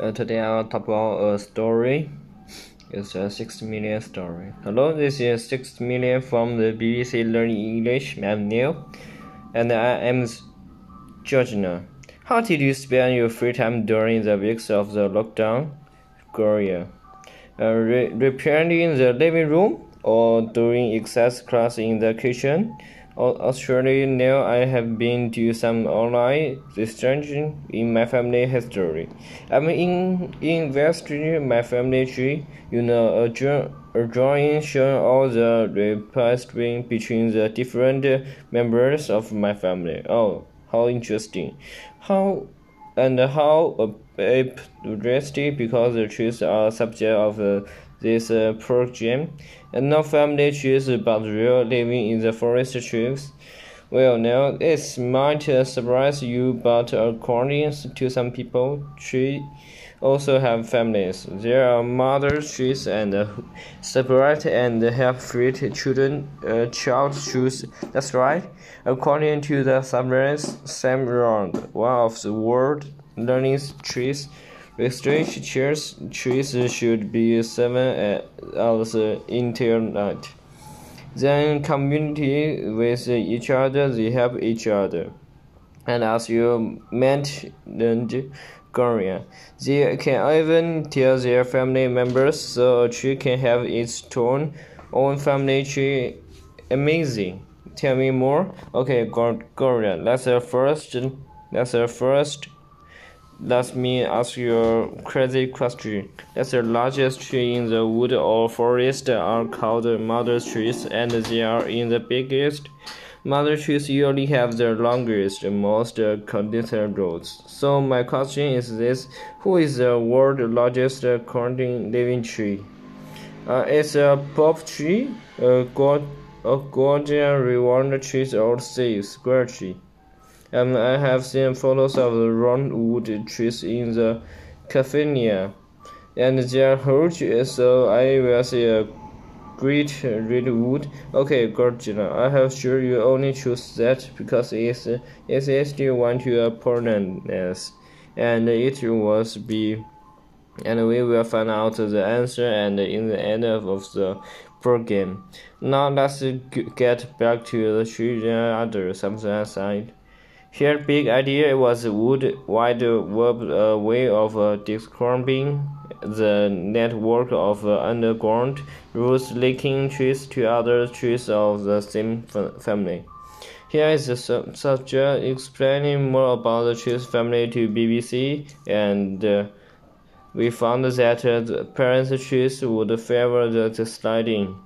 Uh, today I'll talk about a story. It's a 6 million story. Hello, this is 6 million from the BBC Learning English. I'm Neil, and I am Georgina. How did you spend your free time during the weeks of the lockdown? Gloria. Uh, re- repairing the living room or doing exercise class in the kitchen? Australia now I have been to some online research in my family history. I'm in investigating my family tree. You know, a, drawing, a drawing showing all the relationship between the different members of my family. Oh, how interesting! How and how a, interesting because the trees are subject of uh, this uh, program, and no family trees but real living in the forest trees. Well, now this might uh, surprise you, but according to some people, trees also have families. There are mother trees and uh, separate and have free children. Uh, child trees. That's right. According to the submarines, Sam Round, one of the world learning trees. Restrict chairs trees should be seven hours internet. Then community with each other, they help each other. And as you mentioned, Korea, they can even tell their family members so a tree can have its own own family tree. Amazing. Tell me more. Okay, Korea. That's the first. That's the first let me ask you a crazy question. That's the largest tree in the wood or forest are called mother trees, and they are in the biggest. Mother trees usually have the longest, most condenser roots. So my question is this: Who is the world's largest current living tree? Uh, it's a pop tree, a god, a Gordian reward tree, or say square tree. Um, I have seen photos of the redwood trees in the California, and they are huge, so I will see a great redwood. Okay, Georgina, I have sure you only choose that because it's it's still one to a opponents, and it was be and we will find out the answer and in the end of the program. Now let's get back to the children other something aside. Here, big idea was wood wide web a way of uh, describing the network of uh, underground roots linking trees to other trees of the same family. Here is the su subject explaining more about the trees family to BBC, and uh, we found that uh, the parent trees would favor the sliding.